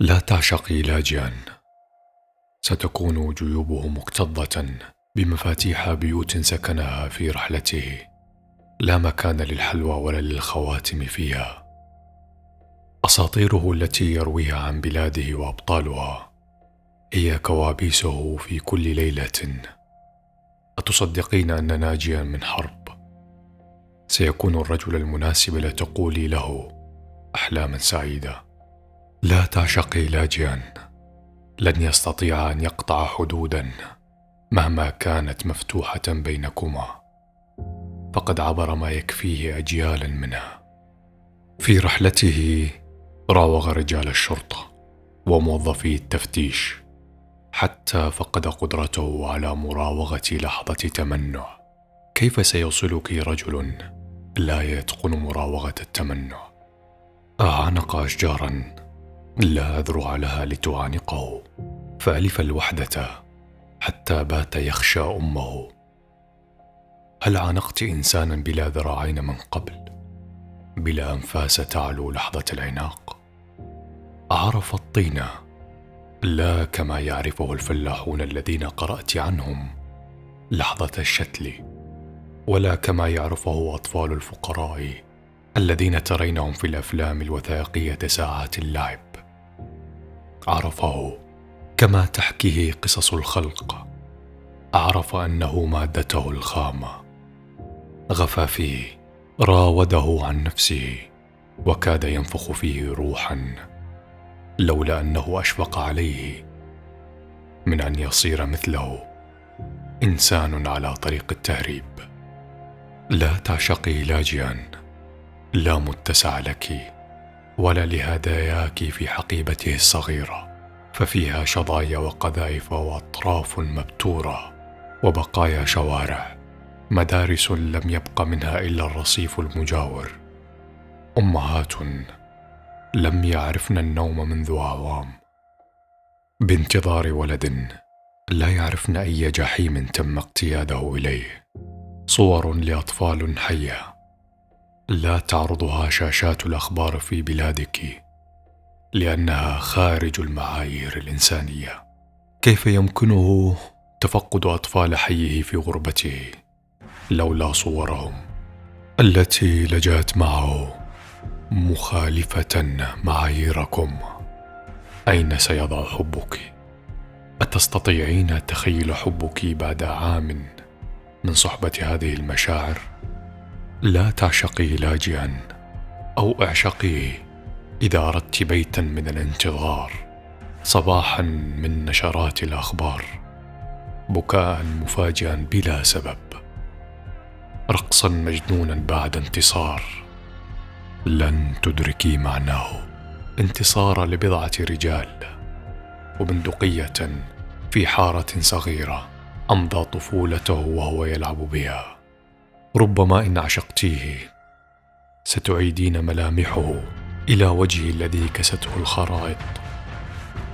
لا تعشقي لاجئا ستكون جيوبه مكتظة بمفاتيح بيوت سكنها في رحلته. لا مكان للحلوى ولا للخواتم فيها. أساطيره التي يرويها عن بلاده وأبطالها هي كوابيسه في كل ليلة. أتصدقين أن ناجيا من حرب؟ سيكون الرجل المناسب لتقولي له أحلاما سعيدة. لا تعشقي لاجئا. لن يستطيع أن يقطع حدودا مهما كانت مفتوحة بينكما. فقد عبر ما يكفيه اجيالا منها. في رحلته راوغ رجال الشرطة وموظفي التفتيش حتى فقد قدرته على مراوغة لحظة تمنع. كيف سيوصلك رجل لا يتقن مراوغة التمنع؟ اعانق اشجارا لا اذرع لها لتعانقه. فألف الوحدة حتى بات يخشى أمه. هل عانقت إنسانا بلا ذراعين من قبل؟ بلا أنفاس تعلو لحظة العناق. عرف الطين. لا كما يعرفه الفلاحون الذين قرأت عنهم لحظة الشتل. ولا كما يعرفه أطفال الفقراء الذين ترينهم في الأفلام الوثائقية ساعات اللعب. عرفه كما تحكيه قصص الخلق. عرف أنه مادته الخامة. غفى فيه راوده عن نفسه وكاد ينفخ فيه روحا لولا أنه أشفق عليه. من أن يصير مثله إنسان على طريق التهريب. لا تعشقي لاجئا لا متسع لك. ولا لهداياك في حقيبته الصغيره ففيها شظايا وقذائف وأطراف مبتورة وبقايا شوارع مدارس لم يبق منها إلا الرصيف المجاور. امهات لم يعرفن النوم منذ أعوام. بانتظار ولد لا يعرفن أي جحيم تم اقتياده إليه. صور لأطفال حية. لا تعرضها شاشات الأخبار في بلادك لأنها خارج المعايير الإنسانية. كيف يمكنه تفقد أطفال حيه في غربته لولا صورهم التي لجأت معه مخالفة معاييركم؟ أين سيضع حبك؟ أتستطيعين تخيل حبك بعد عام من صحبة هذه المشاعر؟ لا تعشقي لاجئا أو اعشقيه اذا اردت بيتا من الانتظار صباحا من نشرات الأخبار بكاء مفاجئا بلا سبب رقصا مجنونا بعد انتصار. لن تدركي معناه انتصار لبضعة رجال وبندقية في حارة صغيرة أمضى طفولته وهو يلعب بها. ربما إن عشقتيه ستعيدين ملامحه إلى وجهه الذي كسته الخرائط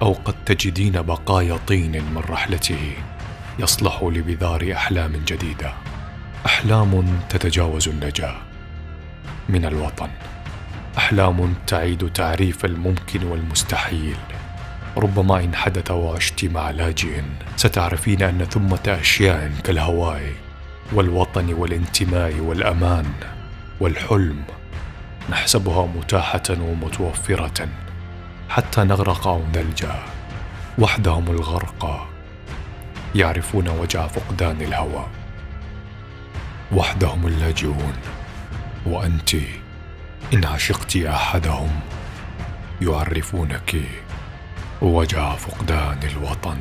أو قد تجدين بقايا طين من رحلته يصلح لبذار أحلام جديدة. أحلام تتجاوز النجاة من الوطن. أحلام تعيد تعريف الممكن والمستحيل. ربما إن حدث وعشت مع لاجئ ستعرفين أن ثمة أشياء كالهواء والوطن والانتماء والأمان والحلم. نحسبها متاحة ومتوفرة حتى نغرق أو نلجا وحدهم الغرقى يعرفون وجع فقدان الهوى. وحدهم اللاجئون وأنت إن عشقت أحدهم يعرفونك وجع فقدان الوطن.